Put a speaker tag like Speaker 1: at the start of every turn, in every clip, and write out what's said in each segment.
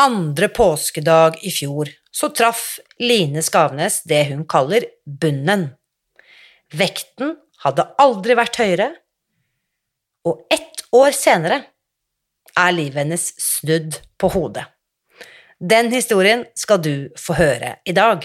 Speaker 1: andre påskedag i fjor så traff Line Skavnes det hun kaller bunnen. Vekten hadde aldri vært høyere, og ett år senere er livet hennes snudd på hodet. Den historien skal du få høre i dag.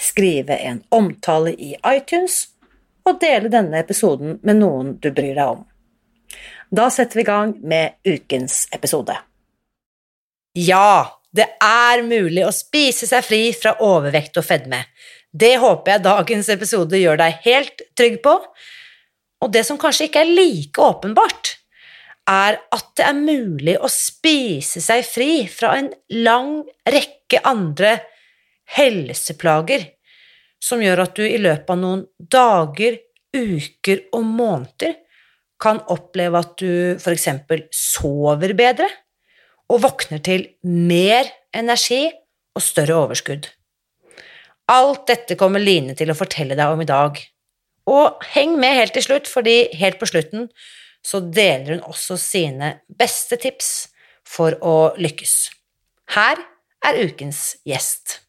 Speaker 1: skrive en omtale i iTunes og dele denne episoden med noen du bryr deg om. Da setter vi i gang med ukens episode. Ja, det er mulig å spise seg fri fra overvekt og fedme. Det håper jeg dagens episode gjør deg helt trygg på. Og det som kanskje ikke er like åpenbart, er at det er mulig å spise seg fri fra en lang rekke andre helseplager som gjør at du i løpet av noen dager, uker og måneder kan oppleve at du eksempel sover bedre og våkner til mer energi og større overskudd. Alt dette kommer Line til å fortelle deg om i dag. Og heng med helt til slutt, fordi helt på slutten så deler hun også sine beste tips for å lykkes. Her er ukens gjest.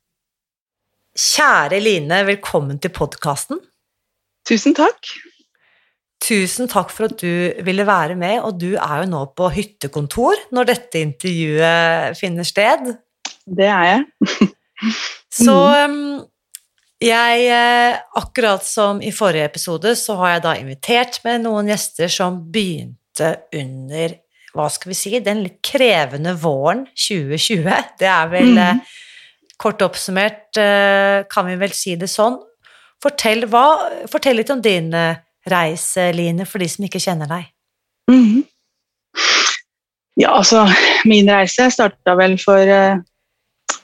Speaker 1: Kjære Line, velkommen til podkasten.
Speaker 2: Tusen takk.
Speaker 1: Tusen takk for at du ville være med, og du er jo nå på hyttekontor når dette intervjuet finner sted.
Speaker 2: Det er jeg.
Speaker 1: så um, jeg, eh, akkurat som i forrige episode, så har jeg da invitert med noen gjester som begynte under hva skal vi si, den litt krevende våren 2020. Det er vel mm Kort oppsummert eh, kan vi vel si det sånn. Fortell, hva, fortell litt om din reise, Line, for de som ikke kjenner deg. Mm -hmm.
Speaker 2: Ja, altså Min reise starta vel for uh,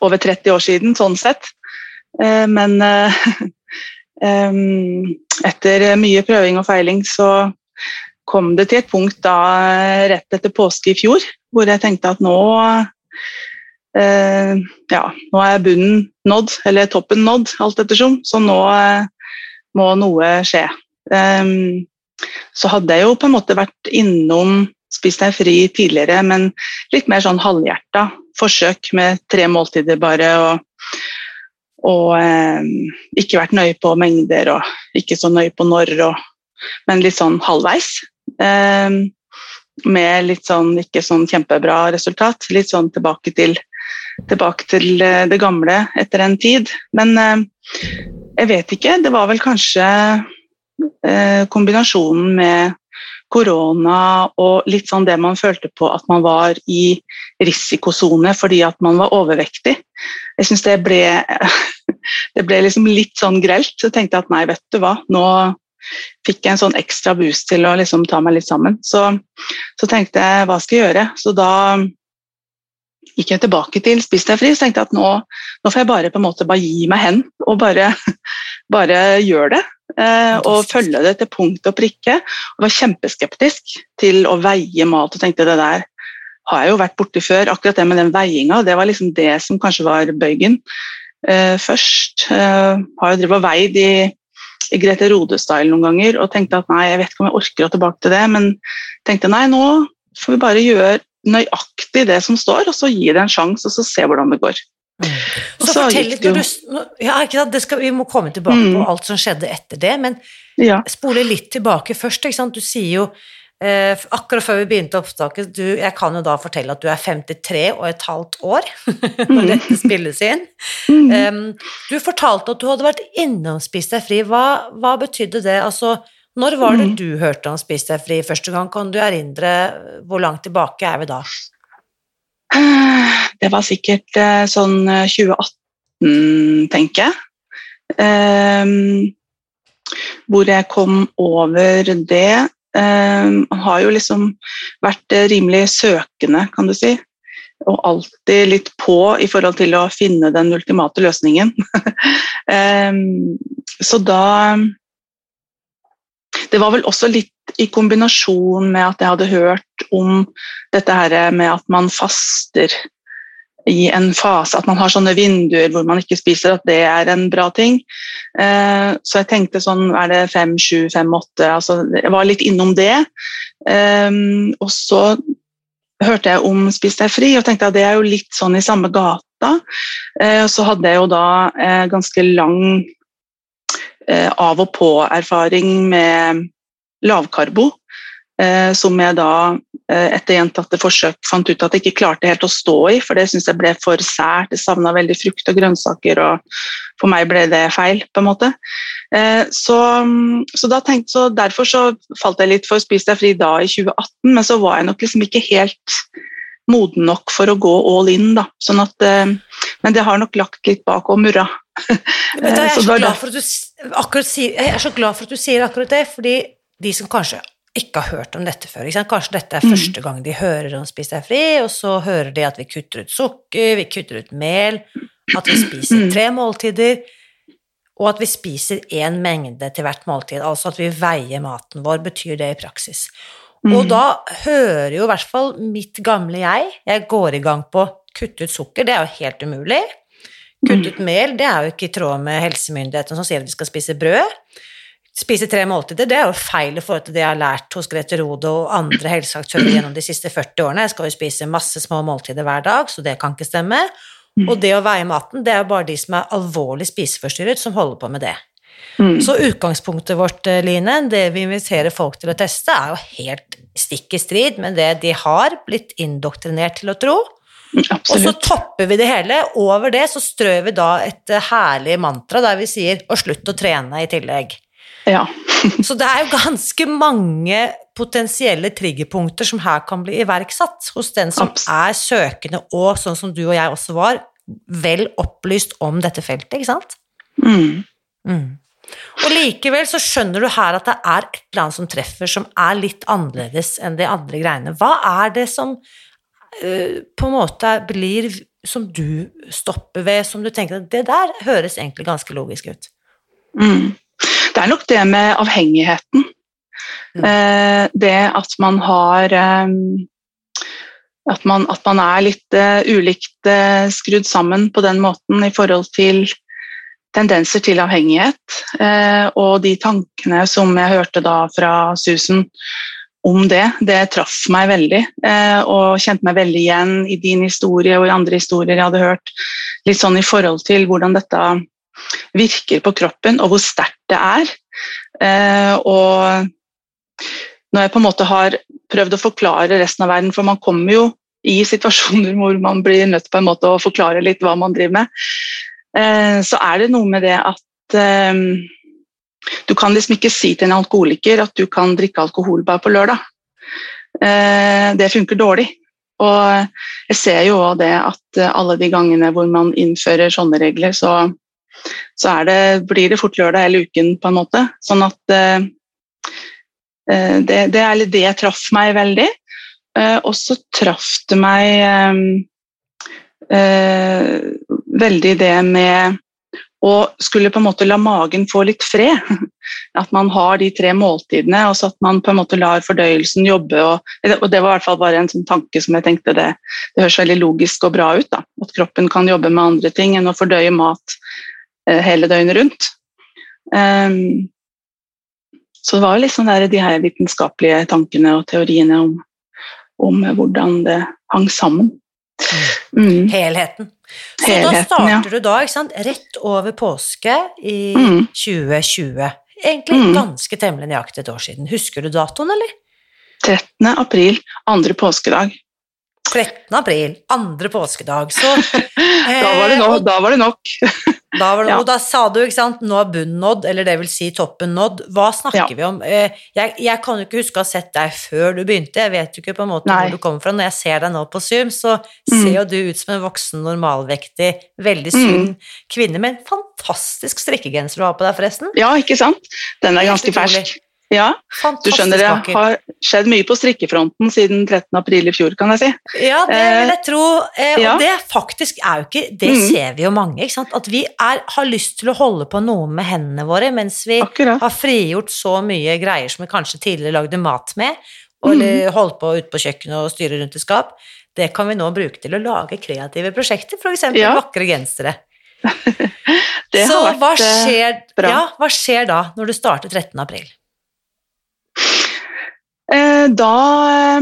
Speaker 2: over 30 år siden, sånn sett. Uh, men uh, um, etter mye prøving og feiling så kom det til et punkt da rett etter påske i fjor hvor jeg tenkte at nå eh, ja, nå er bunnen nådd, eller toppen nådd, alt ettersom. Så nå eh, må noe skje. Eh, så hadde jeg jo på en måte vært innom Spis deg fri tidligere, men litt mer sånn halvhjerta forsøk med tre måltider bare. og, og eh, ikke vært nøye på mengder og ikke så nøye på når, og, men litt sånn halvveis. Eh, med litt sånn ikke sånn kjempebra resultat. Litt sånn tilbake til tilbake til eh, det gamle etter en tid. Men eh, jeg vet ikke. Det var vel kanskje eh, kombinasjonen med korona og litt sånn det man følte på at man var i risikosone fordi at man var overvektig. Jeg syns det ble det ble liksom litt sånn grelt. Så tenkte jeg at nei, vet du hva, nå fikk jeg en sånn ekstra boost til å liksom ta meg litt sammen. Så, så tenkte jeg hva skal jeg gjøre? Så da gikk jeg tilbake til Spis deg fri, så tenkte jeg at nå, nå, får jeg bare på en måte bare gi meg hen og bare, bare gjøre det. Eh, og følge det til punkt og prikke. Og var kjempeskeptisk til å veie mat og tenkte det der har jeg jo vært borti før. Akkurat det med den veiinga, det var liksom det som kanskje var bøygen eh, først. Eh, har jo drevet og veid i, i Grete Rode-style noen ganger og tenkte at nei, jeg vet ikke om jeg orker å tilbake til det, men tenkte nei, nå får vi bare gjøre nøyaktig det som står, og så gi det en sjanse, og så se hvordan det går.
Speaker 1: Mm. Så, så fortell litt du ja, skal, Vi må komme tilbake mm. på alt som skjedde etter det, men ja. spole litt tilbake først. Du sier jo eh, akkurat før vi begynte opptaket du, Jeg kan jo da fortelle at du er 53 og et halvt år når mm. dette spilles inn. Um, du fortalte at du hadde vært innom Spis deg fri. Hva, hva betydde det? Altså, når var det mm. du hørte om Spis deg fri første gang? Kan du erindre hvor langt tilbake er vi da?
Speaker 2: Det var sikkert eh, sånn 2018, eh, tenker jeg. Um, hvor jeg kom over det. Um, har jo liksom vært rimelig søkende, kan du si. Og alltid litt på i forhold til å finne den ultimate løsningen. um, så da Det var vel også litt i kombinasjon med at jeg hadde hørt om dette her med at man faster i en fase, at man har sånne vinduer hvor man ikke spiser, at det er en bra ting. Eh, så jeg tenkte sånn, er det fem, sju, fem, åtte? Altså, jeg var litt innom det. Eh, og så hørte jeg om Spis deg fri og tenkte at det er jo litt sånn i samme gata. Eh, så hadde jeg jo da ganske lang av og på-erfaring med lavkarbo, eh, som jeg da eh, etter gjentatte forsøk fant ut at jeg ikke klarte helt å stå i, for det syntes jeg ble for sært. Jeg savna veldig frukt og grønnsaker, og for meg ble det feil, på en måte. Eh, så, så, tenkte, så derfor så falt jeg litt for Spis deg fri da i 2018, men så var jeg nok liksom ikke helt moden nok for å gå all in. Da. Sånn at, men det har nok lagt litt bak og murra.
Speaker 1: jeg, er så glad for at du, jeg er så glad for at du sier akkurat det, fordi de som kanskje ikke har hørt om dette før. Kanskje dette er mm. første gang de hører om Spis deg fri, og så hører de at vi kutter ut sukker, vi kutter ut mel, at vi spiser mm. tre måltider, og at vi spiser én mengde til hvert måltid, altså at vi veier maten vår, betyr det i praksis. Og mm. da hører jo i hvert fall mitt gamle jeg Jeg går i gang på kutte ut sukker, det er jo helt umulig. Kutte ut mel, det er jo ikke i tråd med helsemyndighetene som sier at vi skal spise brød spise tre måltider, det er jo feil i forhold til det jeg har lært hos Grete Rode og andre helseaktører gjennom de siste 40 årene. Jeg skal jo spise masse små måltider hver dag, så det kan ikke stemme. Mm. Og det å veie maten, det er jo bare de som er alvorlig spiseforstyrret, som holder på med det. Mm. Så utgangspunktet vårt, eh, Line, det vi inviterer folk til å teste, er jo helt stikk i strid med det de har blitt indoktrinert til å tro. Absolutt. Og så topper vi det hele. Over det så strør vi da et eh, herlig mantra der vi sier 'og slutt å trene' i tillegg. Ja. så det er jo ganske mange potensielle triggerpunkter som her kan bli iverksatt hos den som Absolutt. er søkende, og sånn som du og jeg også var, vel opplyst om dette feltet, ikke sant? Mm. Mm. Og likevel så skjønner du her at det er et eller annet som treffer som er litt annerledes enn de andre greiene. Hva er det som uh, på en måte blir som du stopper ved, som du tenker at det der høres egentlig ganske logisk ut? Mm.
Speaker 2: Det er nok det med avhengigheten. Mm. Eh, det at man har eh, at man, at man er litt uh, ulikt uh, skrudd sammen på den måten i forhold til tendenser til avhengighet. Uh, og de tankene som jeg hørte da fra Susan om det, det traff meg veldig. og kjente meg veldig igjen i din historie og i andre historier jeg hadde hørt. Litt sånn i forhold til hvordan dette virker på kroppen, og hvor sterkt det er. Eh, og når jeg på en måte har prøvd å forklare resten av verden, for man kommer jo i situasjoner hvor man blir nødt på en måte å forklare litt hva man driver med, eh, så er det noe med det at eh, du kan liksom ikke si til en alkoholiker at du kan drikke alkohol bare på lørdag. Det funker dårlig. Og jeg ser jo òg det at alle de gangene hvor man innfører sånne regler, så så det, blir det fort lørdag hele uken, på en måte. Sånn at eh, eh det, det, er det traff meg veldig. Eh, og så traff det meg eh, eh, veldig det med å skulle på en måte la magen få litt fred. At man har de tre måltidene, og så at man på en måte lar fordøyelsen jobbe. Og, og det var i hvert fall bare en sånn tanke som jeg tenkte det, det høres veldig logisk og bra ut. da, At kroppen kan jobbe med andre ting enn å fordøye mat Eh, hele døgnet rundt. Um, så det var jo liksom der, de her vitenskapelige tankene og teoriene om, om hvordan det hang sammen.
Speaker 1: Mm. Helheten. Så da starter
Speaker 2: ja.
Speaker 1: du da, sant, rett over påske i
Speaker 2: Mm.
Speaker 1: 2020. Egentlig
Speaker 2: Mm.
Speaker 1: ganske temmelig nøyaktig et år siden. Husker du datoen, eller?
Speaker 2: 13. april, andre påskedag.
Speaker 1: 13. april, andre påskedag. Så
Speaker 2: Da var det, no,
Speaker 1: Eh,
Speaker 2: da var det nok.
Speaker 1: Da, var det,
Speaker 2: Ja.
Speaker 1: og da sa du, ikke sant, nå er bunnen nådd, eller det vil si toppen nådd. Hva snakker
Speaker 2: Ja.
Speaker 1: vi om? Eh, Jeg, jeg kan jo ikke huske å ha sett deg før du begynte, jeg vet jo ikke på en måte
Speaker 2: Nei.
Speaker 1: hvor du kommer fra. Når jeg ser deg nå på Zoom, så
Speaker 2: Mm.
Speaker 1: ser jo du ut som en voksen, normalvektig, veldig sunn kvinne med en fantastisk strikkegenser du har på deg, forresten.
Speaker 2: Ja, ikke sant? Den er ganske fersk. Ja, du skjønner det har skjedd mye på strikkefronten siden 13. april i fjor, kan jeg si.
Speaker 1: Ja, det vil jeg tro. Eh,
Speaker 2: ja.
Speaker 1: Og det faktisk er jo ikke Det
Speaker 2: Mm.
Speaker 1: ser vi jo mange, ikke sant. At vi er, har lyst til å holde på noe med hendene våre, mens vi
Speaker 2: Akkurat.
Speaker 1: har frigjort så mye greier som vi kanskje tidligere lagde mat med, og
Speaker 2: Mm.
Speaker 1: holdt på ute på kjøkkenet og styre rundt i skap. Det kan vi nå bruke til å lage kreative prosjekter, f.eks.
Speaker 2: Ja.
Speaker 1: vakre gensere.
Speaker 2: Det
Speaker 1: Så
Speaker 2: har
Speaker 1: så,
Speaker 2: vært eh, bra.
Speaker 1: ja, hva skjer da, når du starter 13. april?
Speaker 2: Eh, Da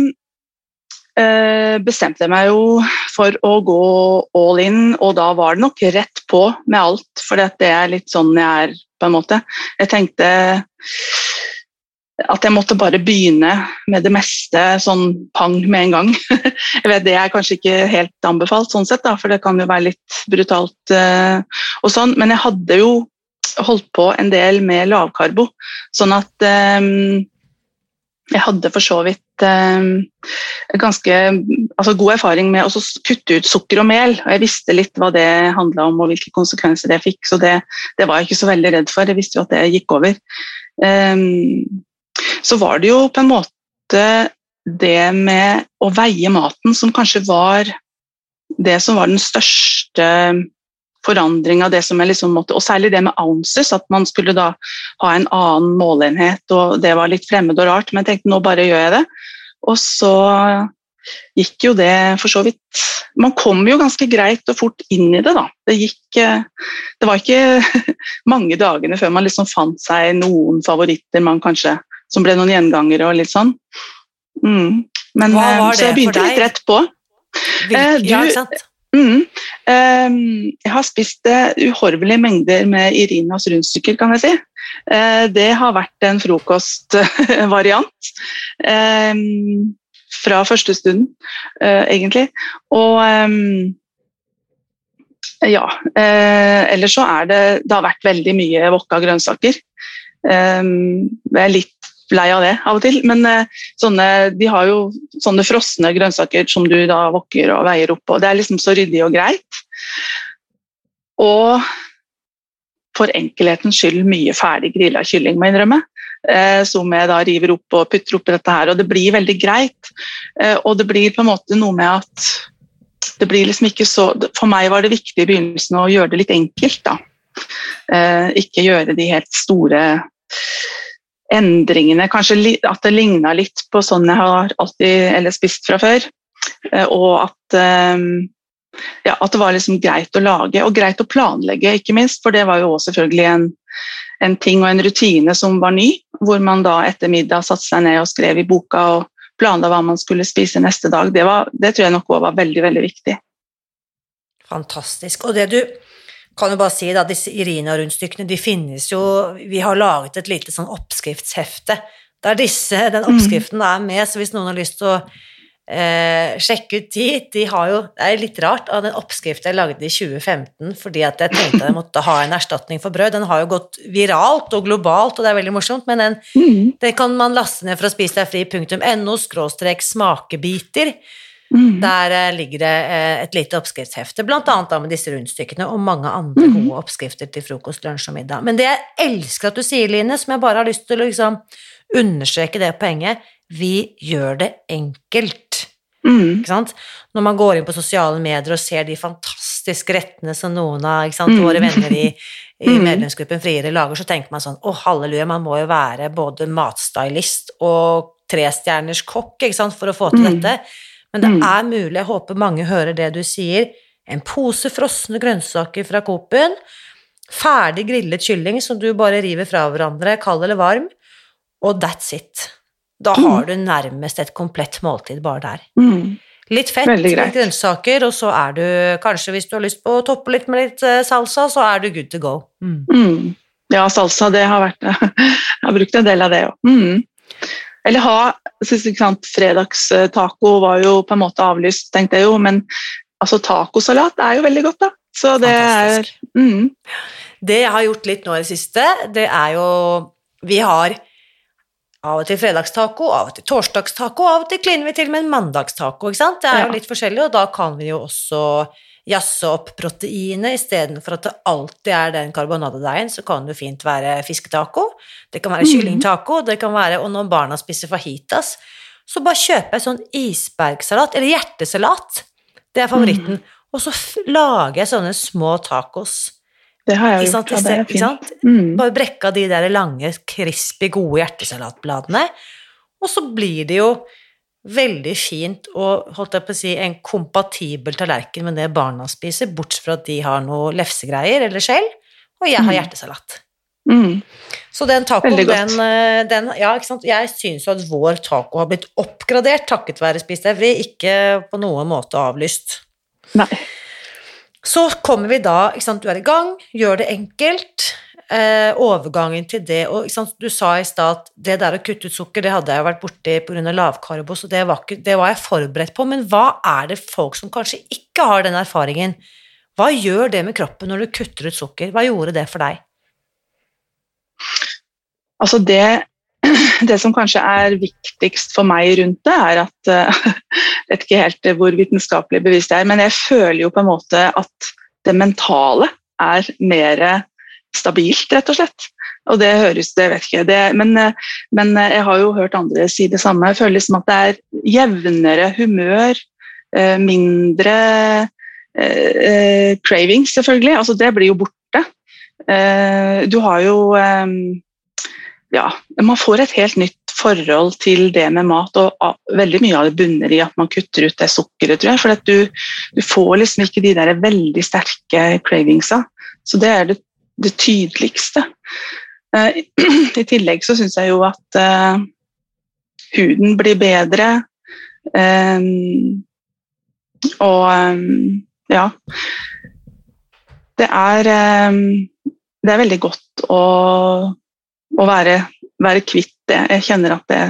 Speaker 2: eh, bestemte jeg meg jo for å gå all in, og da var det nok rett på med alt, for det er litt sånn jeg er, på en måte. Jeg tenkte at jeg måtte bare begynne med det meste sånn pang med en gang. Jeg vet Det er kanskje ikke helt anbefalt, sånn sett, da, for det kan jo være litt brutalt. eh, og sånn, Men jeg hadde jo holdt på en del med lavkarbo, sånn at eh, jeg hadde for så vidt eh, ganske altså god erfaring med å kutte ut sukker og mel. og Jeg visste litt hva det handla om og hvilke konsekvenser det fikk, så det, det var jeg ikke så veldig redd for. Jeg visste jo at det gikk over. Eh, så var det jo på en måte det med å veie maten som kanskje var det som var den største forandringa, det som jeg liksom måtte Og særlig det med ounces, at man skulle da ha en annen målenhet, og det var litt fremmed og rart, men jeg tenkte nå bare gjør jeg det. Og så gikk jo det for så vidt Man kom jo ganske greit og fort inn i det, da. Det gikk eh, Det var ikke mange dagene før man liksom fant seg noen favoritter man kanskje Som ble noen gjengangere og litt sånn. Mm. Men,
Speaker 1: Hva
Speaker 2: for
Speaker 1: deg?
Speaker 2: så jeg begynte litt rett på.
Speaker 1: Hvilke,
Speaker 2: Eh, du-
Speaker 1: ja, ikke sant?
Speaker 2: Mm. Ehm, jeg har spist eh, uhorvelige mengder med Irinas rundstykker, kan jeg si. Eh, det har vært en frokostvariant ehm, fra første stund, eh, egentlig. Og ehm, ja. Ellers så er det Det har vært veldig mye wokka grønnsaker. Jeg er litt lei av det av og til, men eh, sånne, de har jo sånne frosne grønnsaker som du da wokker og veier opp, og det er liksom så ryddig og greit. Og for enkelhetens skyld mye ferdig grilla kylling, må jeg innrømme. Eh, som jeg da river opp og putter oppi dette her, og det blir veldig greit. Eh, og det blir på en måte noe med at det blir liksom ikke så For meg var det viktig i begynnelsen å gjøre det litt enkelt, da. Ikke gjøre de helt store endringene. Kanskje at det ligna litt på sånn jeg har alltid spist fra før. Eh, og at, eh, ja, at det var liksom greit å lage, og greit å planlegge, ikke minst. For det var jo også selvfølgelig en, en ting og en rutine som var ny. Hvor man da etter middag satte seg ned og skrev i boka og planla hva man skulle spise neste dag. Det, var, det tror jeg nok også var veldig, veldig viktig.
Speaker 1: Fantastisk. Og det du kan jo bare si, da, disse Irina-rundstykkene, de finnes jo Vi har laget et lite sånn oppskriftshefte der disse, den
Speaker 2: Mm.
Speaker 1: oppskriften er med, så hvis noen har lyst til å eh, sjekke ut de De har jo Det er litt rart av den oppskriften jeg lagde i 2015 fordi at jeg tenkte jeg måtte ha en erstatning for brød. Den har jo gått viralt og globalt, og det er veldig morsomt, men den, den kan man laste ned fra spisdegfri.no skråstrek smakebiter.
Speaker 2: Mm.
Speaker 1: Der eh, ligger det eh, et lite oppskriftshefte, blant annet da med disse rundstykkene og mange andre
Speaker 2: mm.
Speaker 1: gode oppskrifter til frokost, lunsj og middag. Men det jeg elsker at du sier, Line, som jeg bare har lyst til å liksom understreke det poenget, vi gjør det enkelt.
Speaker 2: Mm.
Speaker 1: Ikke sant? Når man går inn på sosiale medier og ser de fantastiske rettene som noen av ikke sant,
Speaker 2: Mm.
Speaker 1: våre venner i, i
Speaker 2: Mm.
Speaker 1: medlemsgruppen Friere lager, så tenker man sånn å halleluja, man må jo være både matstylist og trestjerners kokk ikke sant, for å få til
Speaker 2: Mm.
Speaker 1: dette. Men det
Speaker 2: Mm.
Speaker 1: er mulig, jeg håper mange hører det du sier. En pose frosne grønnsaker fra Coop-en, ferdig grillet kylling som du bare river fra hverandre, kald eller varm, og that's it. Da
Speaker 2: Mm.
Speaker 1: har du nærmest et komplett måltid bare der.
Speaker 2: Mm.
Speaker 1: Litt fett, litt grønnsaker, og så er du kanskje, hvis du har lyst på å toppe litt med litt eh, salsa, så er du good to go. Mm.
Speaker 2: Mm. Ja, salsa, det har vært Jeg har brukt en del av det òg. Eller ha sant, Fredagstaco var jo på en måte avlyst, tenkte jeg jo, men altså tacosalat er jo veldig godt, da. Så det
Speaker 1: Fantastisk.
Speaker 2: er mm.
Speaker 1: Det jeg har gjort litt nå i det siste, det er jo Vi har av og til fredagstaco, av og til torsdagstaco, av og til kliner vi til med en mandagstaco, ikke sant? Det er jo litt forskjellig, og da kan vi jo også jazze opp proteinet istedenfor at det alltid er den karbonadedeigen, så kan det fint være fisketaco, det kan være
Speaker 2: Mhm.
Speaker 1: kyllingtaco, det kan være Og når barna spiser fajitas, så bare kjøper jeg sånn isbergsalat, eller hjertesalat. Det er favoritten. Og så lager jeg sånne små tacos.
Speaker 2: Det har jeg gjort. Ja, det er fint. Mm.
Speaker 1: Bare brekka de der lange, crispy, gode hjertesalatbladene. Og så blir det jo veldig fint og holdt jeg på å si, en kompatibel tallerken med det barna spiser, bortsett fra at de har noe lefsegreier eller skjell, og jeg har
Speaker 2: Mm.
Speaker 1: hjertesalat.
Speaker 2: Mm.
Speaker 1: Så den tacoen, den, eh, den Ja, ikke sant. Jeg syns jo at vår taco har blitt oppgradert takket være Spis deg fri, ikke på noen måte avlyst.
Speaker 2: Nei.
Speaker 1: Så kommer vi da, ikke sant, du er i gang, gjør det enkelt. Eh, overgangen til det og Du sa i stad at det der å kutte ut sukker, det hadde jeg jo vært borti pga. lavkarbo, så det var, ikke, det var jeg forberedt på. Men hva er det folk som kanskje ikke har den erfaringen Hva gjør det med kroppen når du kutter ut sukker? Hva gjorde det for deg?
Speaker 2: Altså det, det som kanskje er viktigst for meg rundt det, er at eh, Jeg vet ikke helt hvor vitenskapelig bevisst det er, men jeg føler jo på en måte at det mentale er mer stabilt, rett og slett. Og det høres det, vet ikke, det, men, men jeg har jo hørt andre si det samme. Jeg føler liksom at det er jevnere humør, eh, mindre eh, eh, cravings, selvfølgelig. Altså det blir jo borte. Eh, Du har jo ja, man får et helt nytt forhold til det med mat, og veldig mye av det bunner i at man kutter ut det sukkeret, tror jeg. For du, du får liksom ikke de der veldig sterke cravingsa. Så det er det, det tydeligste. Eh, I tillegg så syns jeg jo at eh, huden blir bedre. eh, og ja. Det er, det er veldig godt å å være, være kvitt det. Jeg kjenner at det,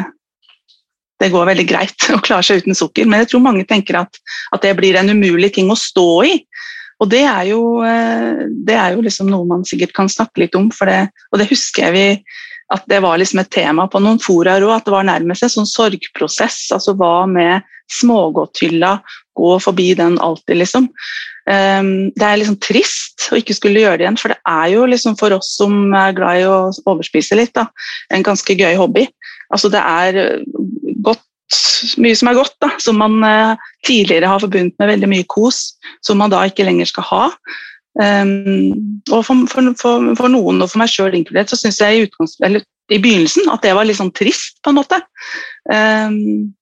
Speaker 2: det går veldig greit å klare seg uten sukker. Men jeg tror mange tenker at, at det blir en umulig ting å stå i. Og det er jo, eh, det er jo liksom noe man sikkert kan snakke litt om, det, og det husker jeg vi at det var liksom et tema på noen foraer òg, at det var nærmest en sånn sorgprosess. Altså hva med smågodthylla, gå forbi den alltid, liksom. Um, det er liksom trist å ikke skulle gjøre det igjen, for det er jo liksom for oss som er glad i å overspise litt, da, en ganske gøy hobby. Altså det er godt, mye som er godt, da, som man uh, tidligere har forbundet med veldig mye kos, som man da ikke lenger skal ha. Um, og for, for, for, for, noen, og for meg sjøl inkludert, så syns jeg i, eller, i, begynnelsen at det var litt sånn trist, på en måte. Um,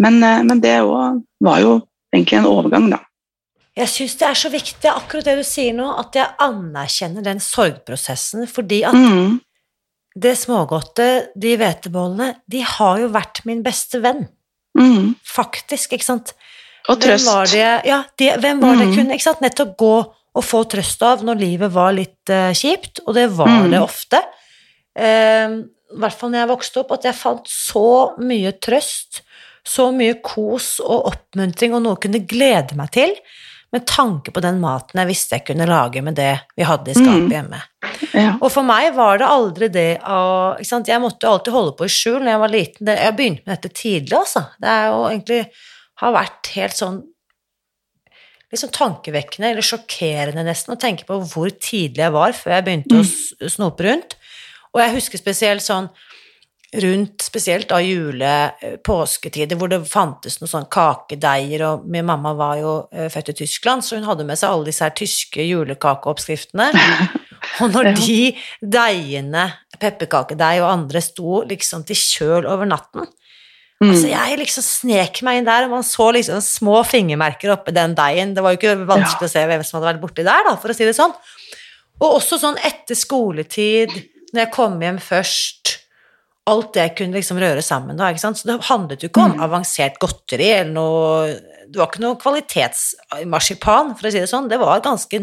Speaker 2: men, uh, men det òg var jo egentlig en overgang, da.
Speaker 1: Jeg syns det er så viktig, akkurat det du sier nå, at jeg anerkjenner den sorgprosessen, fordi at
Speaker 2: mm.
Speaker 1: Det smågodte, de hvetebollene, de har jo vært min beste venn.
Speaker 2: Mm.
Speaker 1: Faktisk, ikke sant.
Speaker 2: Og trøst.
Speaker 1: Hvem var det, ja, de, hvem var det
Speaker 2: Mm.
Speaker 1: kunne ikke sant? nettopp gå og få trøst av når livet var litt uh, kjipt, og det var
Speaker 2: Mm.
Speaker 1: det ofte. I hvert fall når jeg vokste opp, at jeg fant så mye trøst, så mye kos og oppmuntring og noe jeg kunne glede meg til, med tanke på den maten jeg visste jeg kunne lage med det vi hadde i skapet
Speaker 2: Mm.
Speaker 1: hjemme.
Speaker 2: Ja.
Speaker 1: Og for meg var det aldri det å? Jeg måtte alltid holde på i skjul når jeg var liten. Jeg begynte med dette tidlig, altså. Det er jo egentlig har vært helt sånn litt sånn tankevekkende, eller sjokkerende nesten, å tenke på hvor tidlig jeg var før jeg begynte å snope rundt. Og jeg husker spesielt sånn rundt spesielt da jule, eh, påsketider, hvor det fantes noen sånn kakedeiger, og min mamma var jo eh, født i Tyskland, så hun hadde med seg alle disse her tyske julekakeoppskriftene. Og når de deigene, pepperkakedeig og andre, sto liksom til kjøl over natten,
Speaker 2: Mm.
Speaker 1: Altså, jeg liksom snek meg inn der, og man så liksom små fingermerker oppi den deigen. Det var jo ikke vanskelig å se hvem som hadde vært borti der, da, for å si det sånn. Og også sånn etter skoletid, når jeg kom hjem først, alt det kunne liksom røre sammen. Da, ikke sant? Så det handlet jo ikke om
Speaker 2: Mm.
Speaker 1: avansert godteri eller noe Det var ikke noe kvalitetsmarsipan, for å si det sånn. Det var ganske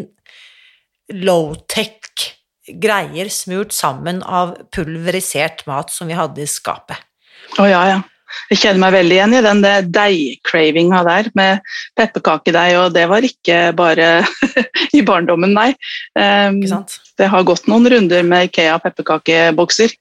Speaker 1: low-tech greier smurt sammen av pulverisert mat som vi hadde i skapet.
Speaker 2: Å ja, ja. Jeg kjenner meg veldig igjen i den deigcravinga der, med pepperkakedeig, og det var ikke bare i barndommen, nei. Um, det har gått noen runder med Ikea pepperkakebokser,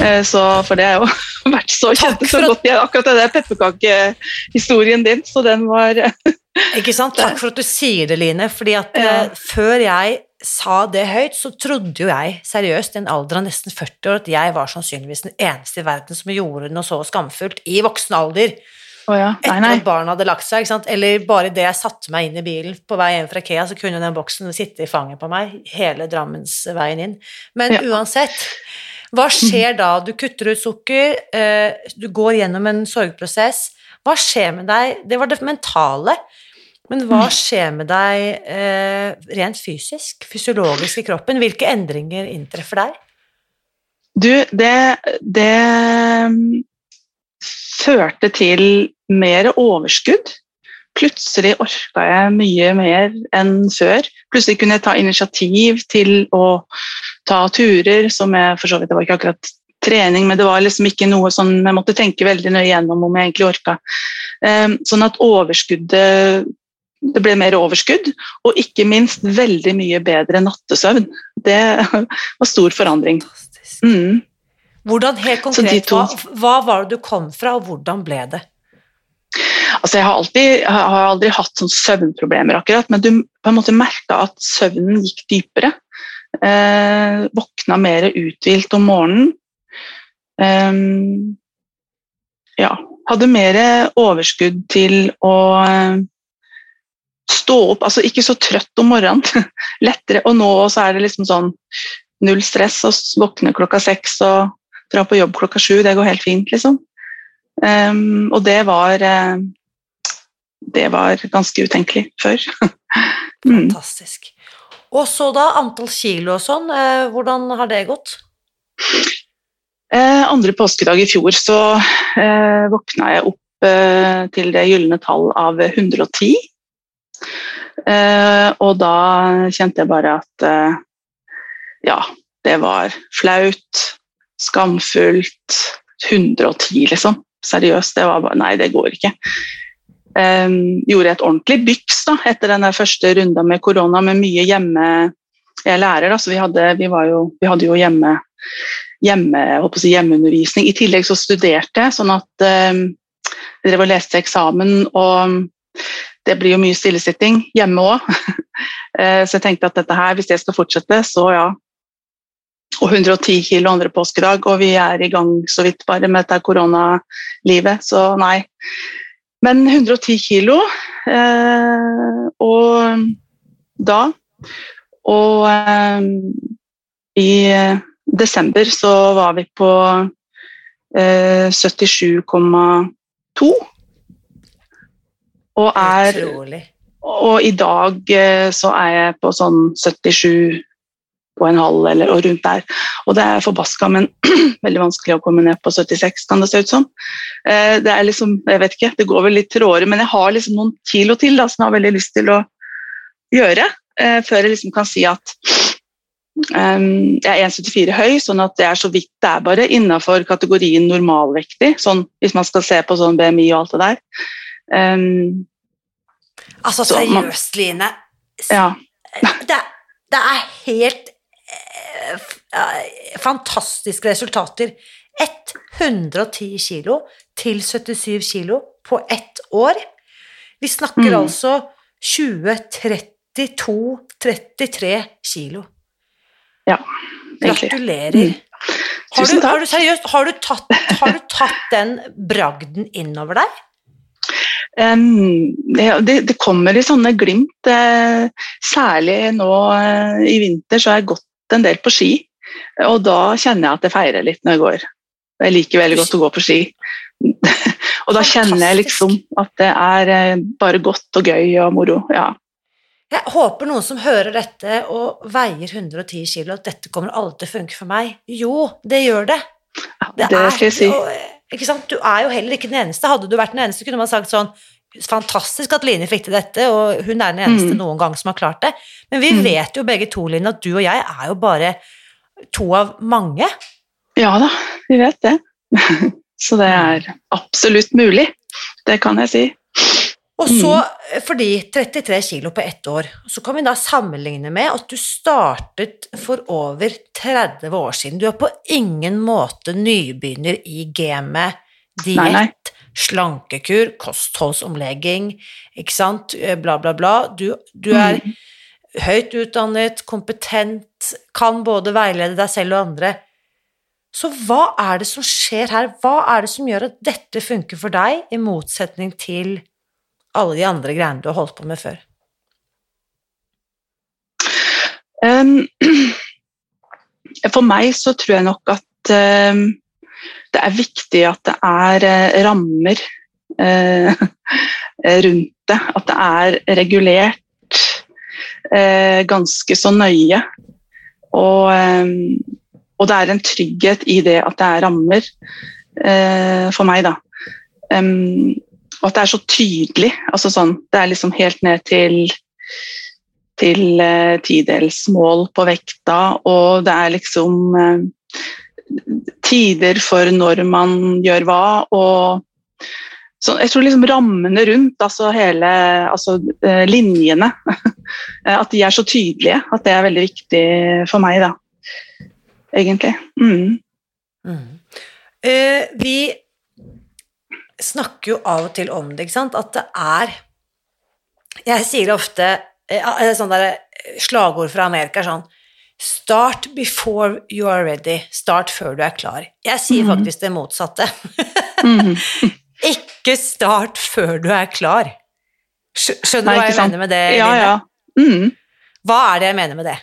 Speaker 2: uh, så for det har jo vært så kjent så godt igjen, akkurat den pepperkakehistorien din, så den var
Speaker 1: Ikke sant? Takk for at du sier det, Line, fordi at
Speaker 2: Ja.
Speaker 1: eh, før jeg sa det høyt, så trodde jo jeg seriøst i en alder av nesten 40 år at jeg var sannsynligvis den eneste i verden som gjorde noe så skamfullt i voksen alder.
Speaker 2: Oh ja, nei,
Speaker 1: Etter at barna hadde lagt seg, eller bare det jeg satte meg inn i bilen på vei hjem fra Kea, så kunne den boksen sitte i fanget på meg hele Drammensveien inn. Men
Speaker 2: Ja.
Speaker 1: uansett, hva skjer da? Du kutter ut sukker, eh, du går gjennom en sorgprosess. Hva skjer med deg? Det var det mentale. Men hva skjer med deg eh, rent fysisk, fysiologisk i kroppen? Hvilke endringer inntreffer deg?
Speaker 2: Du, det, det mm, førte til mer overskudd. Plutselig orka jeg mye mer enn før. Plutselig kunne jeg ta initiativ til å ta turer, som jeg for så vidt Det var ikke akkurat trening, men det var liksom ikke noe sånn jeg måtte tenke veldig nøye gjennom om jeg egentlig orka. Um, sånn at overskuddet Det ble mer overskudd, og ikke minst veldig mye bedre nattesøvn. Det var stor forandring. Mm.
Speaker 1: Hvordan, helt konkret,
Speaker 2: to-
Speaker 1: hva, hva var det du kom fra, og hvordan ble det?
Speaker 2: Altså, jeg har, alltid, jeg har aldri hatt sånn søvnproblemer, akkurat, men du på en måte merka at søvnen gikk dypere. Eh, våkna mer uthvilt om morgenen. Eh, ja, hadde mer overskudd til å eh, stå opp, altså ikke så trøtt om morgenen. Lettere. Og nå så er det liksom sånn null stress og våkne klokka seks og dra på jobb klokka sju. Det går helt fint, liksom. Um, og det var eh, Det var ganske utenkelig før. mm.
Speaker 1: Fantastisk. Og så da, antall kilo og sånn, eh, hvordan har det gått?
Speaker 2: Eh, andre påskedag i fjor så våkna jeg opp til det gylne tall av 110. Eh, og da kjente jeg bare at eh, ja, det var flaut, skamfullt. 110, liksom. Seriøst. Det var bare Nei, det går ikke. Eh, gjorde et ordentlig byks da, etter den første runda med korona, med mye hjemme Jeg er lærer, da, så vi hadde, vi jo, vi hadde jo hjemme hjemme, si hjemmeundervisning. I tillegg så studerte jeg, sånn at eh, jeg drev og leste eksamen, og det blir jo mye stillesitting hjemme òg. eh, så jeg tenkte at dette her, hvis det skal fortsette, så ja. Og 110 kilo andre påskedag, og vi er i gang så vidt bare med dette koronalivet, så nei. Men 110 kilo, eh, og da Og eh, i desember så var vi på eh, 77,2. Og, er,
Speaker 1: Utrolig.
Speaker 2: og i dag eh, så er jeg på sånn 77 og en halv eller og rundt der. Og det er forbaska, men veldig vanskelig å komme ned på 76, kan det se ut som. Eh, det er liksom, jeg vet ikke, det går vel litt tråere, men jeg har liksom noen kilo til da, som jeg har veldig lyst til å gjøre, eh, før jeg liksom kan si at Um, jeg er 1,74 høy, sånn at det er så vidt det er bare innafor kategorien normalvektig, sånn, hvis man skal se på sånn BMI og alt det der. Um,
Speaker 1: Altså, seriøst, Line.
Speaker 2: ja.
Speaker 1: Det, det er helt eh, eh, fantastiske resultater. 110 kilo til 77 kilo på ett år. Vi snakker
Speaker 2: Mm.
Speaker 1: altså 20-32-33 kilo.
Speaker 2: egentlig.
Speaker 1: Gratulerer.
Speaker 2: Mm.
Speaker 1: Har,
Speaker 2: Tusen
Speaker 1: du, har du seriøst, har du, tatt, har du tatt den bragden innover deg?
Speaker 2: Det, det, det kommer i sånne glimt. Eh, særlig nå eh, i vinter så har jeg gått en del på ski, og da kjenner jeg at jeg feirer litt når jeg går. Jeg liker veldig godt å gå på ski. og da kjenner jeg liksom at det er eh, bare godt og gøy og moro. Ja.
Speaker 1: Jeg håper noen som hører dette og veier 110 kilo, at dette kommer aldri til å funke for meg. Jo, det gjør det.
Speaker 2: det, det skal jeg si.
Speaker 1: Ikke sant? Du er jo heller ikke den eneste. Hadde du vært den eneste, kunne man sagt sånn Fantastisk at Line fikk til dette, og hun er den eneste mm. noen gang som har klart det. Men vi mm. vet jo begge to, Line, at du og jeg er jo bare to av mange.
Speaker 2: Ja da, vi vet det. Så det er absolutt mulig. Det kan jeg si.
Speaker 1: Og så, mm. fordi 33 kilo på ett år, så kan vi da sammenligne med at du startet for over 30 år siden. Du er på ingen måte nybegynner i gamet diett, slankekur, kostholdsomlegging, ikke sant, eh, bla, bla, bla. Du, du er mm. høyt utdannet, kompetent, kan både veilede deg selv og andre. Så hva er det som skjer her? Hva er det som gjør at dette funker for deg, i motsetning til alle de andre greiene du har holdt på med før?
Speaker 2: Um, for meg så tror jeg nok at um, det er viktig at det er uh, rammer uh, rundt det. At det er regulert uh, ganske så nøye. Og, um, og, det er en trygghet i det at det er rammer for meg, da. Um, og at det er så tydelig. Altså sånn, det er liksom helt ned til, til uh, tidelsmål på vekta, og det er liksom uh, tider for når man gjør hva, og så jeg tror liksom rammene rundt, altså hele altså, uh, linjene, at de er så tydelige. At det er veldig viktig for meg, da. Egentlig. Mm.
Speaker 1: Mm. vi snakker jo av og til om det, ikke sant, at det er Jeg sier ofte eh, sånn der eh, slagord fra Amerika sånn Start before you are ready. Start før du er klar. Jeg sier mm. faktisk det motsatte. mm. Ikke start før du er klar. Skjønner du hva jeg sant? mener med det?
Speaker 2: Ja, ja. Mm.
Speaker 1: Hva er det jeg mener med det?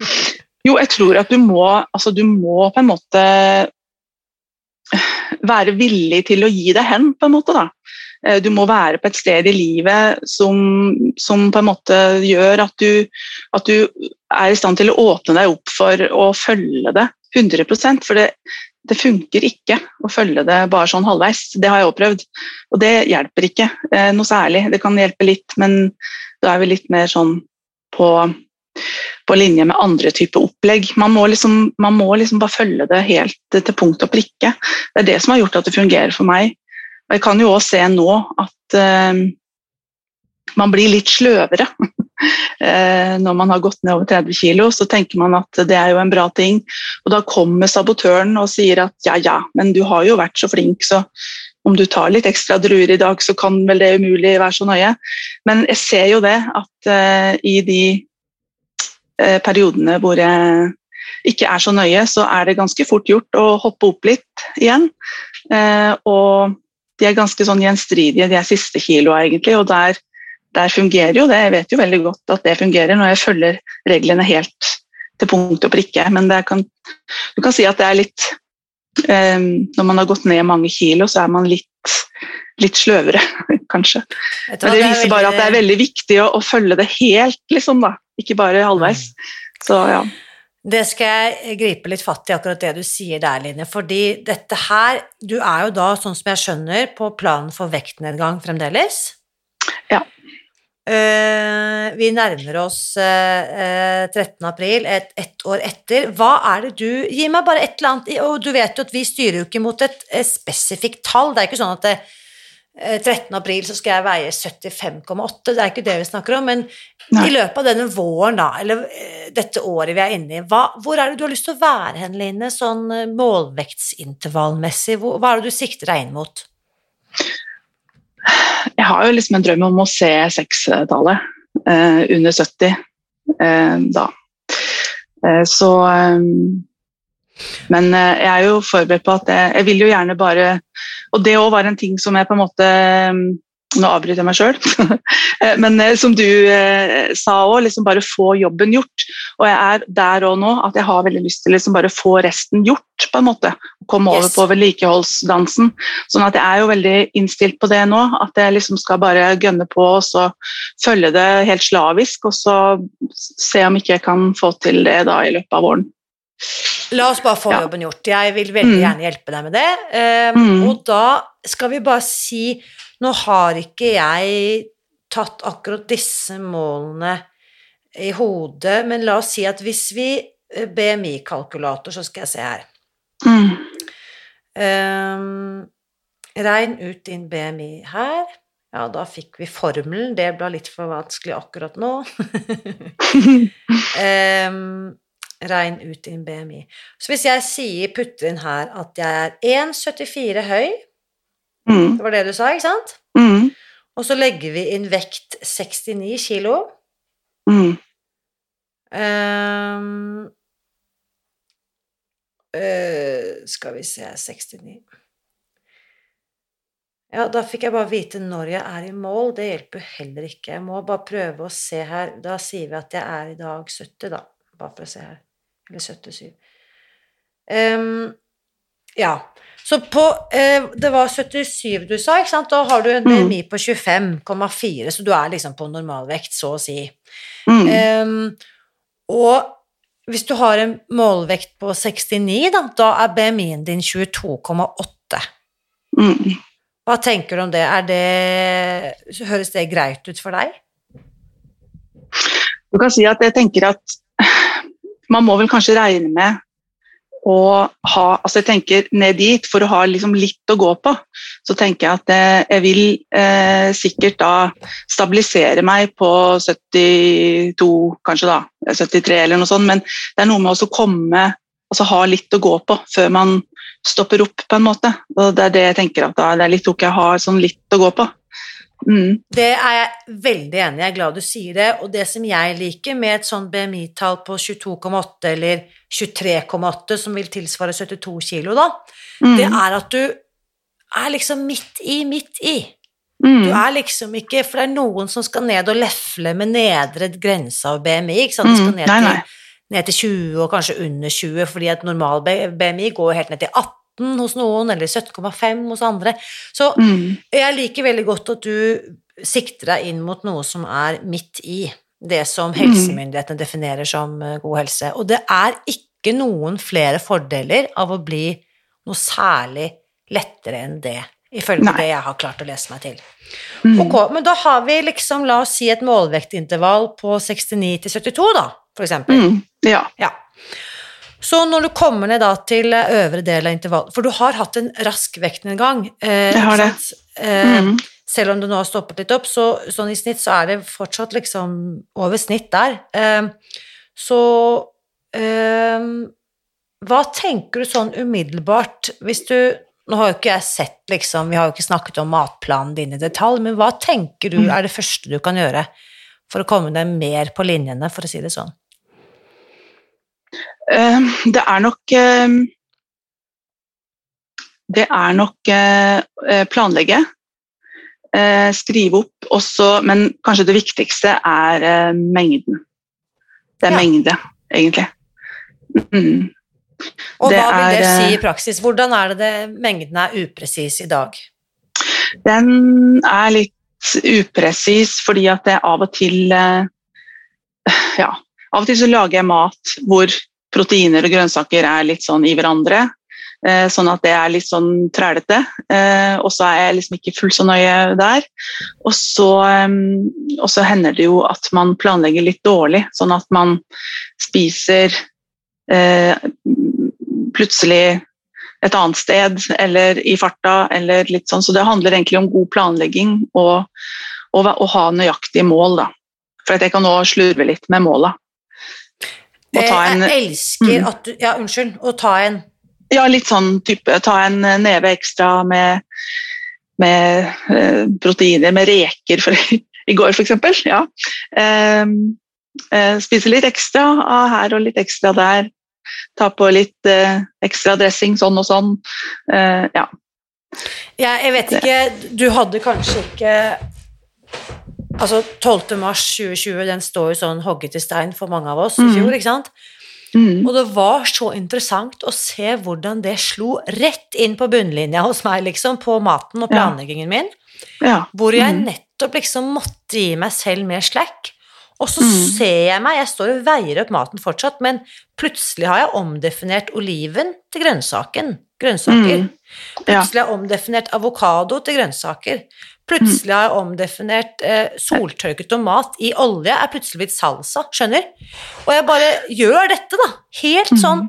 Speaker 2: jo, jeg tror at du må, altså, du må på en måte være villig til å gi deg hen, på en måte. da. Eh, du må være på et sted i livet som, som på en måte gjør at du, at du, er i stand til å åpne deg opp for å følge det 100% For det, det funker ikke å følge det bare sånn halvveis. Det har jeg opplevd. Og det hjelper ikke eh, noe særlig. Det kan hjelpe litt, men da er vi litt mer sånn på på linje med andre typer opplegg. Man må, liksom, man må liksom bare følge det helt til punkt og prikke. Det er det som har gjort at det fungerer for meg. Og jeg kan jo også se nå at uh, man blir litt sløvere uh, når man har gått ned over 30 kg. Så tenker man at det er jo en bra ting. Og da kommer sabotøren og sier at ja, ja, men du har jo vært så flink, så om du tar litt ekstra druer i dag, så kan vel det umulig være så nøye. Men jeg ser jo det at uh, i de Eh, periodene hvor jeg ikke er så nøye, så er det ganske fort gjort å hoppe opp litt igjen. Eh, og de er ganske sånn gjenstridige, de er siste kiloa egentlig, og der, der, fungerer jo det. Jeg vet jo veldig godt at det fungerer når jeg følger reglene helt til punkt og prikke, men kan, du kan si at det er litt eh, Når man har gått ned mange kilo, så er man litt, litt sløvere, kanskje. Men det viser bare at det er veldig viktig å, å følge det helt, liksom, da ikke bare halvveis. Så ja.
Speaker 1: Det skal jeg gripe litt fatt i, akkurat det du sier der, Line. Fordi dette her Du er jo da, sånn som jeg skjønner, på planen for vektnedgang fremdeles?
Speaker 2: Ja.
Speaker 1: Uh, vi nærmer oss uh, 13. april, ett et år etter. Hva er det du Gi meg bare et eller annet Og du vet jo at vi styrer jo ikke mot et, et spesifikt tall. Det er ikke sånn at det, 13. Eh, april så skal jeg veie 75,8, det er ikke det vi snakker om, men Nei. i løpet av denne våren, da, eller eh, dette året vi er inne i, hva, hvor er det du har lyst til å være hen, Line, sånn eh, målvektsintervallmessig? Hva er det du sikter deg inn mot?
Speaker 2: Jeg har jo liksom en drøm om å se sekstallet eh, under 70 eh, da. Eh, så men jeg er jo forberedt på at jeg, jeg vil jo gjerne bare og det òg var en ting som jeg på en måte Nå avbryter jeg meg sjøl, men eh, som du eh, sa òg, liksom bare få jobben gjort. Og jeg er der òg nå at jeg har veldig lyst til liksom bare få resten gjort, på en måte. Komme over yes. på vedlikeholdsdansen. Sånn at jeg er jo veldig innstilt på det nå. At jeg liksom skal bare gønne på og så følge det helt slavisk, og så se om ikke jeg kan få til det da i løpet av våren.
Speaker 1: La oss bare få
Speaker 2: Ja.
Speaker 1: jobben gjort. Jeg vil veldig
Speaker 2: Mm.
Speaker 1: gjerne hjelpe deg med det. Um,
Speaker 2: Mm.
Speaker 1: Og da skal vi bare si Nå har ikke jeg tatt akkurat disse målene i hodet, men la oss si at hvis vi eh, BMI-kalkulator, så skal jeg se her
Speaker 2: Mm.
Speaker 1: um, regn ut din BMI her. Ja, da fikk vi formelen. Det ble litt for vanskelig akkurat nå. Ehm, regn ut din BMI. Så hvis jeg sier, putter inn her at jeg er 1,74 høy,
Speaker 2: Mm.
Speaker 1: det var det du sa, ikke sant?
Speaker 2: Mm.
Speaker 1: Og så legger vi inn vekt 69 kilo.
Speaker 2: Mm.
Speaker 1: Um, uh, skal vi se 69 Ja, da fikk jeg bare vite når jeg er i mål. Det hjelper heller ikke. Jeg må bare prøve å se her. Da sier vi at jeg er i dag 70, da. Bare for å se her. Eller 77. Um, ja. Så på eh, Det var 77 du sa, ikke sant? Da har du en
Speaker 2: Mm.
Speaker 1: BMI på 25,4, så du er liksom på normalvekt, så å si.
Speaker 2: Mm.
Speaker 1: Um, og hvis du har en målvekt på 69, da, da er BMI-en din 22,8.
Speaker 2: Mm.
Speaker 1: Hva tenker du om det? Er det Høres det greit ut for deg?
Speaker 2: Du kan si at jeg tenker at man må vel kanskje regne med å ha Altså jeg tenker ned dit for å ha liksom litt å gå på. Så tenker jeg at jeg, jeg vil eh, sikkert da stabilisere meg på 72, kanskje da. 73 eller noe sånt. Men det er noe med å komme Altså ha litt å gå på før man stopper opp, på en måte. Og det er det jeg tenker at da, det er litt ok å ha sånn litt å gå på. Mm.
Speaker 1: Det er jeg veldig enig i. Jeg er glad du sier det. Og det som jeg liker med et sånn BMI-tall på 22,8 eller 23,8, som vil tilsvare 72 kilo, da,
Speaker 2: Mm.
Speaker 1: det er at du er liksom midt i, midt i.
Speaker 2: Mm.
Speaker 1: Du er liksom ikke For det er noen som skal ned og lefle med nedre grense av BMI. Ikke sant? De skal
Speaker 2: Mm,
Speaker 1: ned,
Speaker 2: nei, nei.
Speaker 1: Til, ned til 20 og kanskje under 20, fordi at normal BMI går helt ned til 18 hos noen, eller 17,5 hos andre. Så
Speaker 2: Mm.
Speaker 1: jeg liker veldig godt at du sikter deg inn mot noe som er midt i det som helsemyndighetene definerer som eh, god helse. Og det er ikke noen flere fordeler av å bli noe særlig lettere enn det, ifølge
Speaker 2: Nei.
Speaker 1: det jeg har klart å lese meg til.
Speaker 2: Mm.
Speaker 1: Ok, men da har vi liksom, la oss si et målvektintervall på 69 til 72, da, for eksempel.
Speaker 2: Mm. Ja.
Speaker 1: Ja. Så når du kommer ned da til eh, øvre del av intervallet For du har hatt en rask vektnedgang. Eh,
Speaker 2: Jeg har det.
Speaker 1: Eh,
Speaker 2: Mm.
Speaker 1: Selv om det nå har stoppet litt opp, så sånn i snitt så er det fortsatt liksom over snitt der. Eh, så eh, hva tenker du sånn umiddelbart hvis du Nå har jo ikke jeg sett, liksom, vi har jo ikke snakket om matplanen din i detalj, men hva tenker du
Speaker 2: Mm.
Speaker 1: er det første du kan gjøre for å komme deg mer på linjene, for å si det sånn?
Speaker 2: Eh, Det er nok eh, Det er nok eh, planlegge. eh, Skrive opp også, men kanskje det viktigste er eh, mengden. Det er
Speaker 1: Ja.
Speaker 2: mengde, egentlig. Mm.
Speaker 1: Og
Speaker 2: Det
Speaker 1: hva vil det si
Speaker 2: eh,
Speaker 1: i praksis? Hvordan er det, det mengden er upresis i dag?
Speaker 2: Den er litt upresis fordi at jeg av og til eh, Ja, av og til så lager jeg mat hvor proteiner og grønnsaker er litt sånn i hverandre. eh, Sånn at det er litt sånn trælete. eh, Og så er jeg liksom ikke fullt så nøye der. Eh, og så hender det jo at man planlegger litt dårlig, sånn at man spiser eh, plutselig et annet sted eller i farta eller litt sånn. Så det handler egentlig om god planlegging og, å ha nøyaktige mål, da. For jeg kan nå slurve litt med måla. Og ta
Speaker 1: Eh,
Speaker 2: en,
Speaker 1: Jeg elsker
Speaker 2: Mm.
Speaker 1: at du Ja, unnskyld. Å ta en
Speaker 2: ja, litt sånn type Ta en neve ekstra med, med eh, proteiner, med reker for, i går f.eks. Ja. Eh, eh, spise litt ekstra av her og litt ekstra der. Ta på litt eh, ekstra dressing sånn og sånn. Eh, ja.
Speaker 1: jeg, jeg vet ikke Du hadde kanskje ikke Altså, 12. mars 2020, den står jo sånn hogget i stein for mange av oss i
Speaker 2: Mhm.
Speaker 1: fjor, ikke sant?
Speaker 2: Mm.
Speaker 1: Og det var så interessant å se hvordan det slo rett inn på bunnlinja hos meg, liksom, på maten og planleggingen min.
Speaker 2: ja.
Speaker 1: Hvor jeg
Speaker 2: Mhm.
Speaker 1: nettopp liksom måtte gi meg selv mer slack. Og så
Speaker 2: Mm.
Speaker 1: ser jeg meg, jeg står og veier opp maten fortsatt, men plutselig har jeg omdefinert oliven til grønnsaken. Grønnsaker.
Speaker 2: Mm. Ja.
Speaker 1: Plutselig har jeg omdefinert avokado til grønnsaker. Plutselig har jeg omdefinert eh, soltørket tomat i olje, er plutselig blitt salsa, skjønner? Og jeg bare gjør dette, da. Helt
Speaker 2: Mm.
Speaker 1: sånn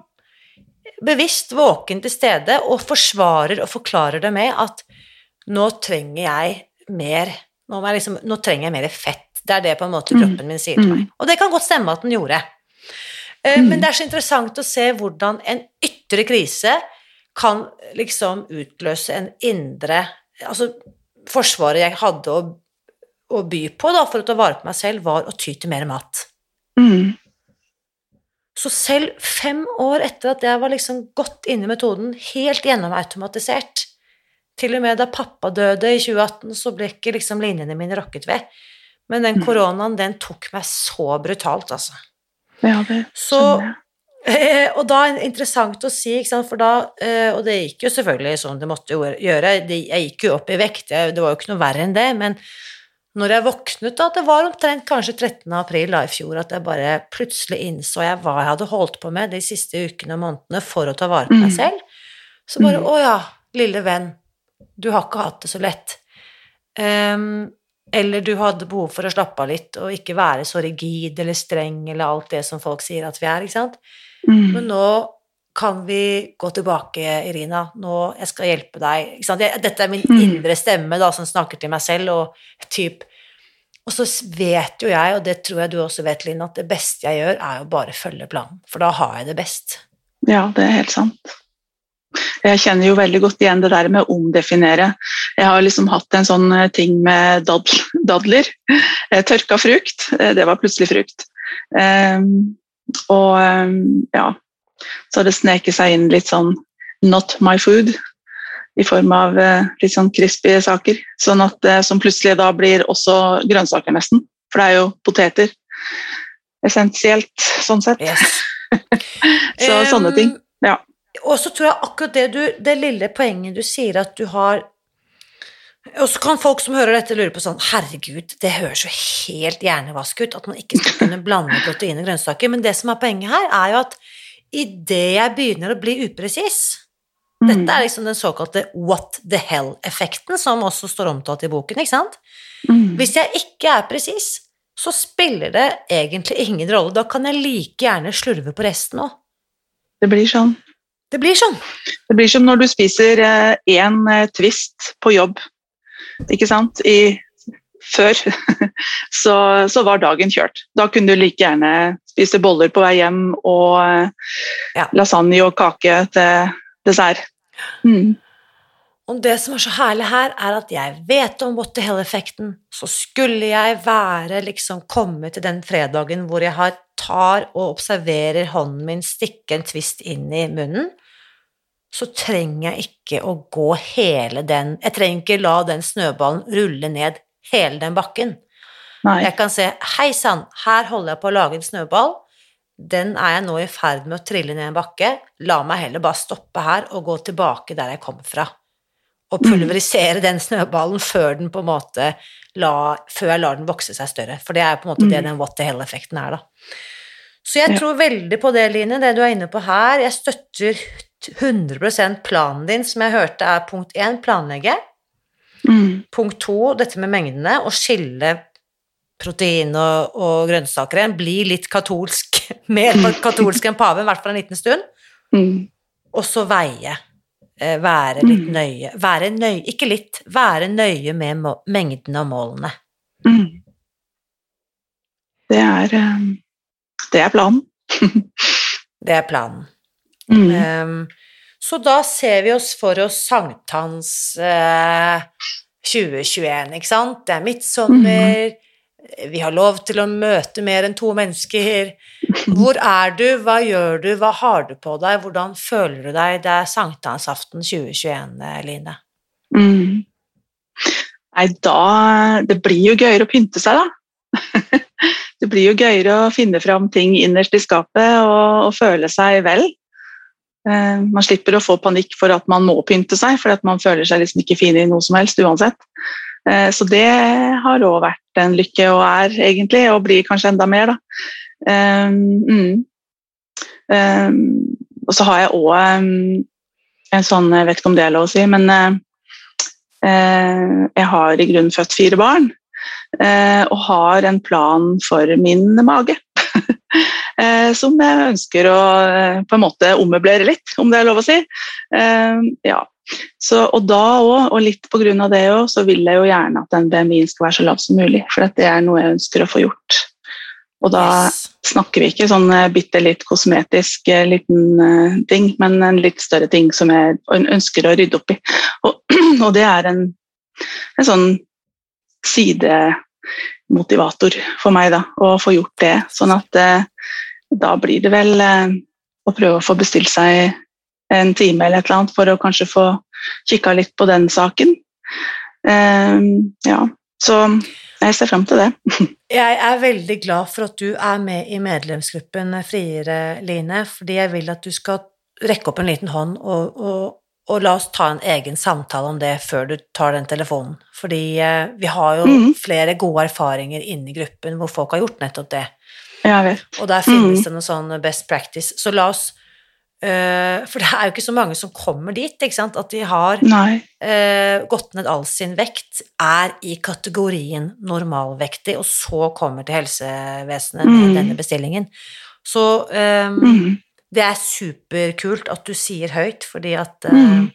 Speaker 1: bevisst våken til stede, og forsvarer og forklarer det med at nå trenger jeg mer Nå, jeg liksom, nå trenger jeg mer fett. Det er det på en måte
Speaker 2: Mm.
Speaker 1: kroppen min sier til meg. Og det kan godt stemme at den gjorde. Eh. Men det er så interessant å se hvordan en ytre krise kan liksom utløse en indre Altså, forsvaret jeg hadde å, å by på da, for å ta vare på meg selv, var å ty til mer mat.
Speaker 2: Mm.
Speaker 1: Så selv fem år etter at jeg var liksom godt inne i metoden, helt gjennomautomatisert Til og med da pappa døde i 2018, så ble ikke liksom linjene mine rokket ved. Men den
Speaker 2: Mm.
Speaker 1: koronaen, den tok meg så brutalt, altså.
Speaker 2: Ja, det skjønner jeg.
Speaker 1: Eh, og da er det interessant å si, for da eh, Og det gikk jo selvfølgelig som det måtte gjøre, det, jeg gikk jo opp i vekt, jeg, det var jo ikke noe verre enn det, men når jeg våknet da, det var omtrent kanskje 13. april da i fjor, at jeg bare plutselig innså jeg hva jeg hadde holdt på med de siste ukene og månedene for å ta vare på meg
Speaker 2: Mm.
Speaker 1: selv, så bare
Speaker 2: Mm.
Speaker 1: å ja, lille venn, du har ikke hatt det så lett. Um, eller du hadde behov for å slappe av litt og ikke være så rigid eller streng eller alt det som folk sier at vi er, ikke sant?
Speaker 2: Mm.
Speaker 1: Men nå kan vi gå tilbake, Irina. Nå, jeg skal hjelpe deg. Dette er min
Speaker 2: Mm.
Speaker 1: indre stemme da, som snakker til meg selv, og typ Og så vet jo jeg, og det tror jeg du også vet, Linn, at det beste jeg gjør, er å bare følge planen. For da har jeg det best.
Speaker 2: Ja, det er helt sant. Jeg kjenner jo veldig godt igjen det der med å omdefinere. Jeg har liksom hatt en sånn eh, ting med dadler. Eh, Tørka frukt, eh, det var plutselig frukt. Og ehm, ja, så har det sneket seg inn litt sånn not my food i form av eh, litt sånn crispy saker. Sånn at, som plutselig da blir også grønnsaker nesten. For det er jo poteter. Essensielt, sånn sett.
Speaker 1: Yes.
Speaker 2: Så sånne ting. Ja.
Speaker 1: Og så tror jeg akkurat det du Det lille poenget du sier at du har Og så kan folk som hører dette, lure på sånn Herregud, det høres jo helt hjernevask ut at man ikke skal kunne blande protein og grønnsaker, men det som er poenget her, er jo at idet jeg begynner å bli upresis Dette er liksom den såkalte what the hell-effekten, som også står omtalt i boken, ikke sant?
Speaker 2: Mm.
Speaker 1: Hvis jeg ikke er presis, så spiller det egentlig ingen rolle. Da kan jeg like gjerne slurve på resten òg.
Speaker 2: Det blir sånn.
Speaker 1: Det blir sånn.
Speaker 2: Det blir som når du spiser én twist på jobb, ikke sant, I, før, så, så var dagen kjørt. Da kunne du like gjerne spise boller på vei hjem og
Speaker 1: Ja.
Speaker 2: lasagne og kake til dessert. Mm.
Speaker 1: Og det som er så herlig her, er at jeg vet om what the hell-effekten. Så skulle jeg være liksom komme til den fredagen hvor jeg har, tar og observerer hånden min stikke en twist inn i munnen, så trenger jeg ikke å gå hele den Jeg trenger ikke la den snøballen rulle ned hele den bakken.
Speaker 2: Nei.
Speaker 1: Jeg kan se Hei sann, her holder jeg på å lage en snøball. Den er jeg nå i ferd med å trille ned en bakke. La meg heller bare stoppe her og gå tilbake der jeg kom fra. Og pulverisere den snøballen før den på en måte la, før jeg lar den vokse seg større. For det er på en måte det
Speaker 2: Mm.
Speaker 1: den what the hell-effekten er, da. Så jeg
Speaker 2: Ja.
Speaker 1: tror veldig på det, Line, det du er inne på her. Jeg støtter 100 planen din, som jeg hørte er punkt én, planlegge.
Speaker 2: Mm.
Speaker 1: Punkt to, dette med mengdene, å skille protein og, og grønnsaker igjen, bli litt katolsk, mer katolsk enn paven, i hvert fall en liten stund,
Speaker 2: Mm.
Speaker 1: og så veie. Eh, Være litt
Speaker 2: Mm.
Speaker 1: nøye. Være nøye, ikke litt, være nøye med mengdene og målene.
Speaker 2: Mm. Det er eh, Det er planen.
Speaker 1: Det er planen.
Speaker 2: Mm.
Speaker 1: Ehm, så da ser vi oss for oss sankthans eh, 2021, ikke sant? Det er midtsommer, vi har lov til å møte mer enn to mennesker. Hvor er du, hva gjør du, hva har du på deg, hvordan føler du deg? Det er sankthansaften 2021, Line.
Speaker 2: Mm. Nei, da Det blir jo gøyere å pynte seg, da. det blir jo gøyere å finne fram ting innerst i skapet og, og føle seg vel. Eh, man slipper å få panikk for at man må pynte seg, for at man føler seg liksom ikke fin i noe som helst uansett. Eh, så det har òg vært en lykke, og er egentlig, og blir kanskje enda mer, da. Um, mm. og så har jeg òg en sånn, jeg vet ikke om det er lov å si, men jeg har i grunnen født fire barn. Og har en plan for min mage. uh, som jeg ønsker å på en måte ommøblere litt, om det er lov å si. ja, så, og da òg, og litt pga. det òg, så vil jeg jo gjerne at den BMI-en skal være så lav som mulig. For det er noe jeg ønsker å få gjort. Og da snakker vi ikke sånn eh, bitte litt kosmetisk eh, liten ting, men en litt større ting som jeg ønsker å rydde opp i. Og, og det er en, en sånn sidemotivator for meg, da, å få gjort det. Sånn at uh, da blir det vel uh, å prøve å få bestilt seg en time eller et eller annet for å kanskje få kikka litt på den saken. Um, ja, så jeg ser frem til det.
Speaker 1: jeg er veldig glad for at du er med i medlemsgruppen Friere, Line, fordi jeg vil at du skal rekke opp en liten hånd og, og, og la oss ta en egen samtale om det før du tar den telefonen. Fordi eh, vi har jo mm. flere gode erfaringer inni gruppen hvor folk har gjort nettopp det. Og der finnes mm. det noe sånn best practice. Så la oss Uh, for det er jo ikke så mange som kommer dit, ikke sant? at de har uh, gått ned all sin vekt, er i kategorien normalvektig, og så kommer til helsevesenet med mm. denne bestillingen. Så um, mm. det er superkult at du sier høyt, fordi at uh,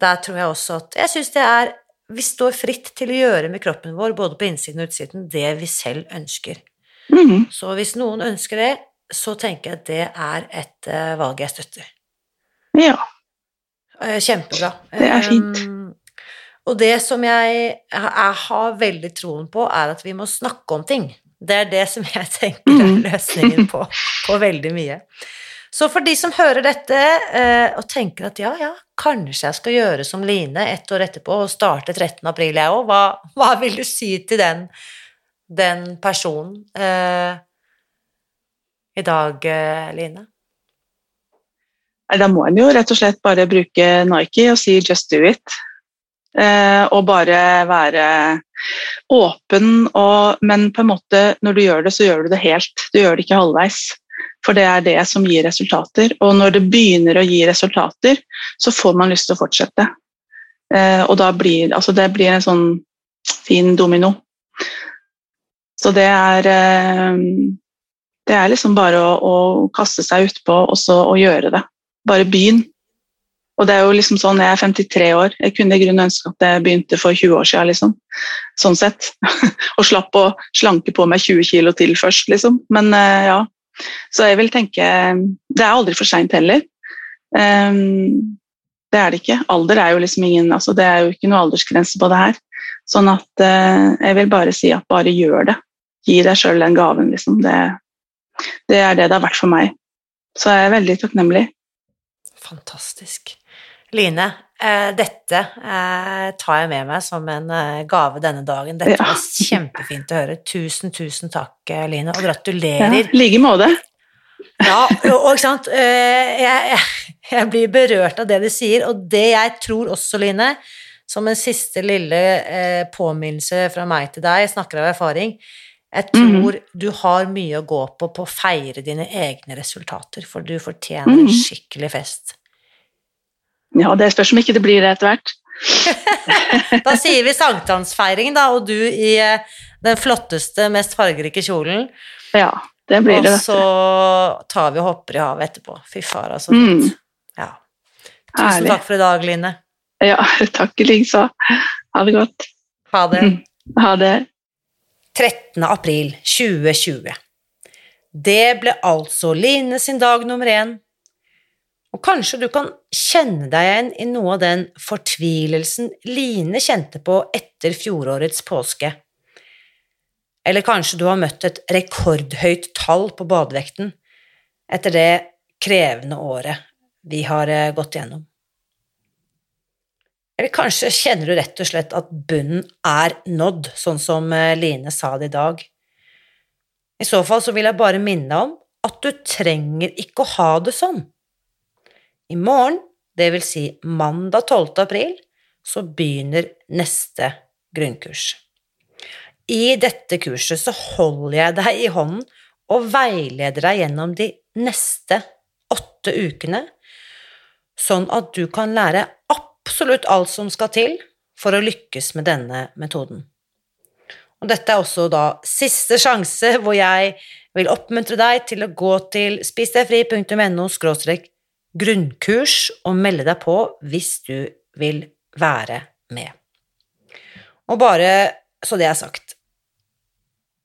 Speaker 1: der tror jeg også at Jeg syns det er Vi står fritt til å gjøre med kroppen vår, både på innsiden og utsiden, det vi selv ønsker. Mm. Så hvis noen ønsker det, så tenker jeg at det er et uh, valg jeg støtter.
Speaker 2: Ja.
Speaker 1: Uh, kjempebra.
Speaker 2: Det er fint. Um,
Speaker 1: og det som jeg, jeg, har veldig troen på, er at vi må snakke om ting. Det er det som jeg tenker er mm. løsningen på, på veldig mye. Så for de som hører dette uh, og tenker at ja, ja, kanskje jeg skal gjøre som Line ett år etterpå og starte 13. april, jeg òg, hva, hva, vil du si til den, den personen? eh, i dag, eh, Line?
Speaker 2: Da må en jo rett og slett bare bruke Nike og si 'just do it'. Eh, og bare være åpen, og, men på en måte når du gjør det, så gjør du det helt. Du gjør det ikke halvveis. For det er det som gir resultater. Og når det begynner å gi resultater, så får man lyst til å fortsette. Eh, og da blir altså det blir en sånn fin domino. Så det er det er liksom bare å, å kaste seg utpå og så å gjøre det. Bare begynn. Og det er jo liksom sånn, Jeg er 53 år. Jeg kunne i grunnen ønske at jeg begynte for 20 år siden. Liksom. Sånn sett. og slapp å slanke på meg 20 kilo til først, liksom. Men uh, ja. Så jeg vil tenke Det er aldri for seint heller. Um, det er det ikke. Alder er jo liksom ingen altså Det er jo ikke noe aldersgrense på det her. Sånn at uh, jeg vil bare si at bare gjør det. Gi deg sjøl den gaven, liksom. Det, det er det det har vært for meg. Så jeg er veldig takknemlig.
Speaker 1: Fantastisk. Line, eh, dette eh, tar jeg med meg som en eh, gave denne dagen. Dette ja. var kjempefint å høre. Tusen, tusen takk, Line, og gratulerer.
Speaker 2: I like måte.
Speaker 1: Ja, og ikke sant jeg, jeg, jeg, blir berørt av det du sier, og det jeg tror også, Line, som en siste lille påminnelse fra meg til deg, jeg snakker av erfaring, jeg tror mm. du har mye å gå på på å feire dine egne resultater, for du fortjener mm. en mhm. skikkelig fest.
Speaker 2: Ja, det spørs om ikke det blir det etter hvert.
Speaker 1: da sier vi sankthansfeiring, da, og du i eh, den flotteste, mest fargerike kjolen.
Speaker 2: Ja, det blir det.
Speaker 1: Og så tar vi og hopper i havet etterpå. Fy far, altså. Mm. Ja. Tusen Herlig. takk for i dag, Line.
Speaker 2: Ja, takk i likeså. Ha det godt.
Speaker 1: Ha det.
Speaker 2: Ha det.
Speaker 1: 13. april 2020. Det ble altså Line sin dag nummer én, og kanskje du kan kjenne deg igjen i noe av den fortvilelsen Line kjente på etter fjorårets påske. Eller kanskje du har møtt et rekordhøyt tall på badevekten etter det krevende året vi har eh, gått gjennom. Eller kanskje kjenner du rett og slett at bunnen er nådd, sånn som eh, Line sa det i dag. I så fall så vil jeg bare minne om at du trenger ikke å ha det sånn. I morgen, det vil si mandag 12. april, så begynner neste grunnkurs. I dette kurset så holder jeg deg i hånden og veileder deg gjennom de neste åtte ukene, sånn at du kan lære absolutt alt som skal til for å lykkes med denne metoden. Og dette er også da siste sjanse hvor jeg vil oppmuntre deg til å gå til spisdegfri.no grunnkurs og melde deg på hvis du vil være med. Og bare så det er sagt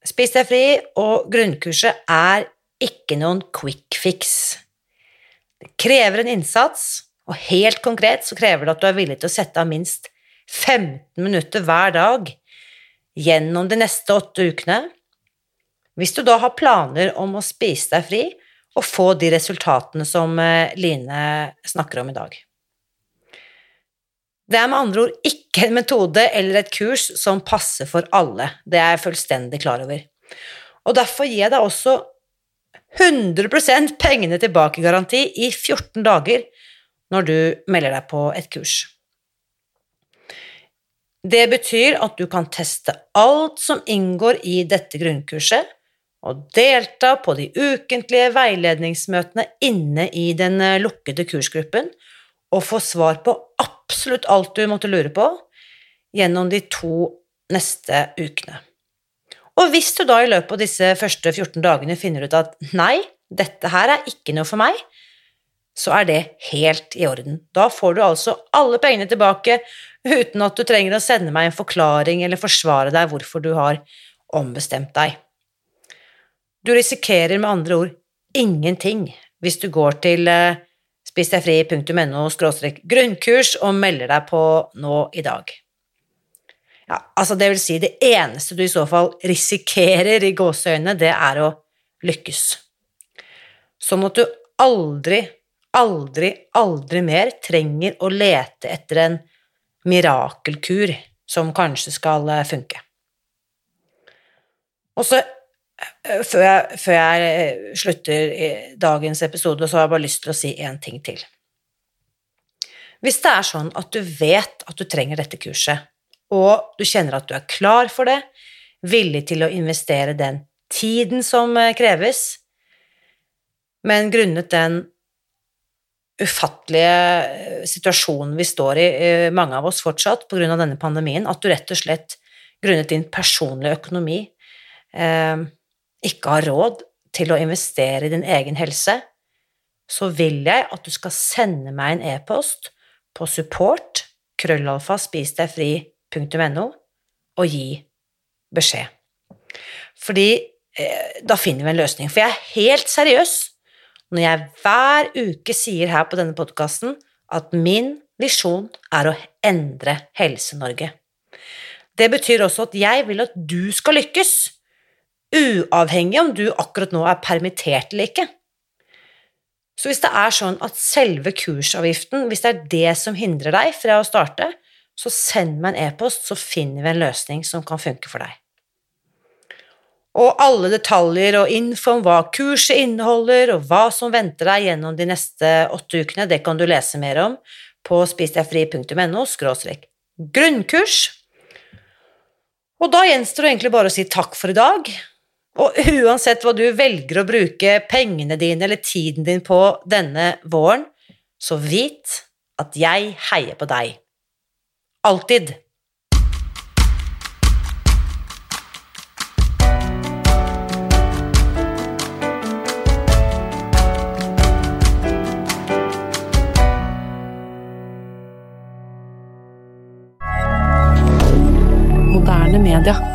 Speaker 1: Spis deg fri og grunnkurset er ikke noen quick fix. Det krever en innsats, og helt konkret så krever det at du er villig til å sette av minst 15 minutter hver dag gjennom de neste åtte ukene. Hvis du da har planer om å spise deg fri og få de resultatene som eh, Line snakker om i dag. Det er med andre ord ikke en metode eller et kurs som passer for alle, det er jeg fullstendig klar over. Og derfor gir jeg deg også 100% pengene tilbake-garanti i 14 dager når du melder deg på et kurs. Det betyr at du kan teste alt som inngår i dette grunnkurset, og delta på de ukentlige veiledningsmøtene inne i den eh, lukkede kursgruppen, og få svar på absolutt alt du måtte lure på gjennom de to neste ukene. Og hvis du da i løpet av disse første 14 dagene finner ut at nei, dette her er ikke noe for meg, så er det helt i orden. Da får du altså alle pengene tilbake uten at du trenger å sende meg en forklaring eller forsvare deg hvorfor du har ombestemt deg. Du risikerer med andre ord ingenting hvis du går til eh, spisdegfri.no grunnkurs og melder deg på nå i dag. Ja, altså det vil si, det eneste du i så fall risikerer i gåseøynene, det er å lykkes. Sånn at du aldri, aldri, aldri mer trenger å lete etter en mirakelkur som kanskje skal eh, funke. Og så, eh, før jeg, før jeg eh, slutter dagens episode, så har jeg bare lyst til å si én ting til. Hvis det er sånn at du vet at du trenger dette kurset, og du kjenner at du er klar for det, villig til å investere den tiden som kreves, men grunnet den ufattelige eh, situasjonen vi står i, eh, mange av oss fortsatt, på grunn av denne pandemien, at du rett og slett grunnet din personlige økonomi eh, ikke har råd til å investere i din egen helse, så vil jeg at du skal sende meg en e-post på support krøllalfa spis .no og gi beskjed. Fordi da finner vi en løsning. For jeg er helt seriøs når jeg hver uke sier her på denne podkasten at min visjon er å endre Helse-Norge. Det betyr også at jeg vil at du skal lykkes, uavhengig om du akkurat nå er permittert eller ikke. Så hvis det er sånn at selve kursavgiften, hvis det er det som hindrer deg fra å starte, så send meg en e-post, så finner vi en løsning som kan funke for deg. Og alle detaljer og info om hva kurset inneholder, og hva som venter deg gjennom de neste åtte ukene, det kan du lese mer om på spisdegfri.no grunnkurs. Og da gjenstår det egentlig bare å si takk for i dag. Og uansett hva du velger å bruke pengene dine eller tiden din på denne våren, så vit at jeg heier på deg. Alltid.
Speaker 3: hebdomadaire.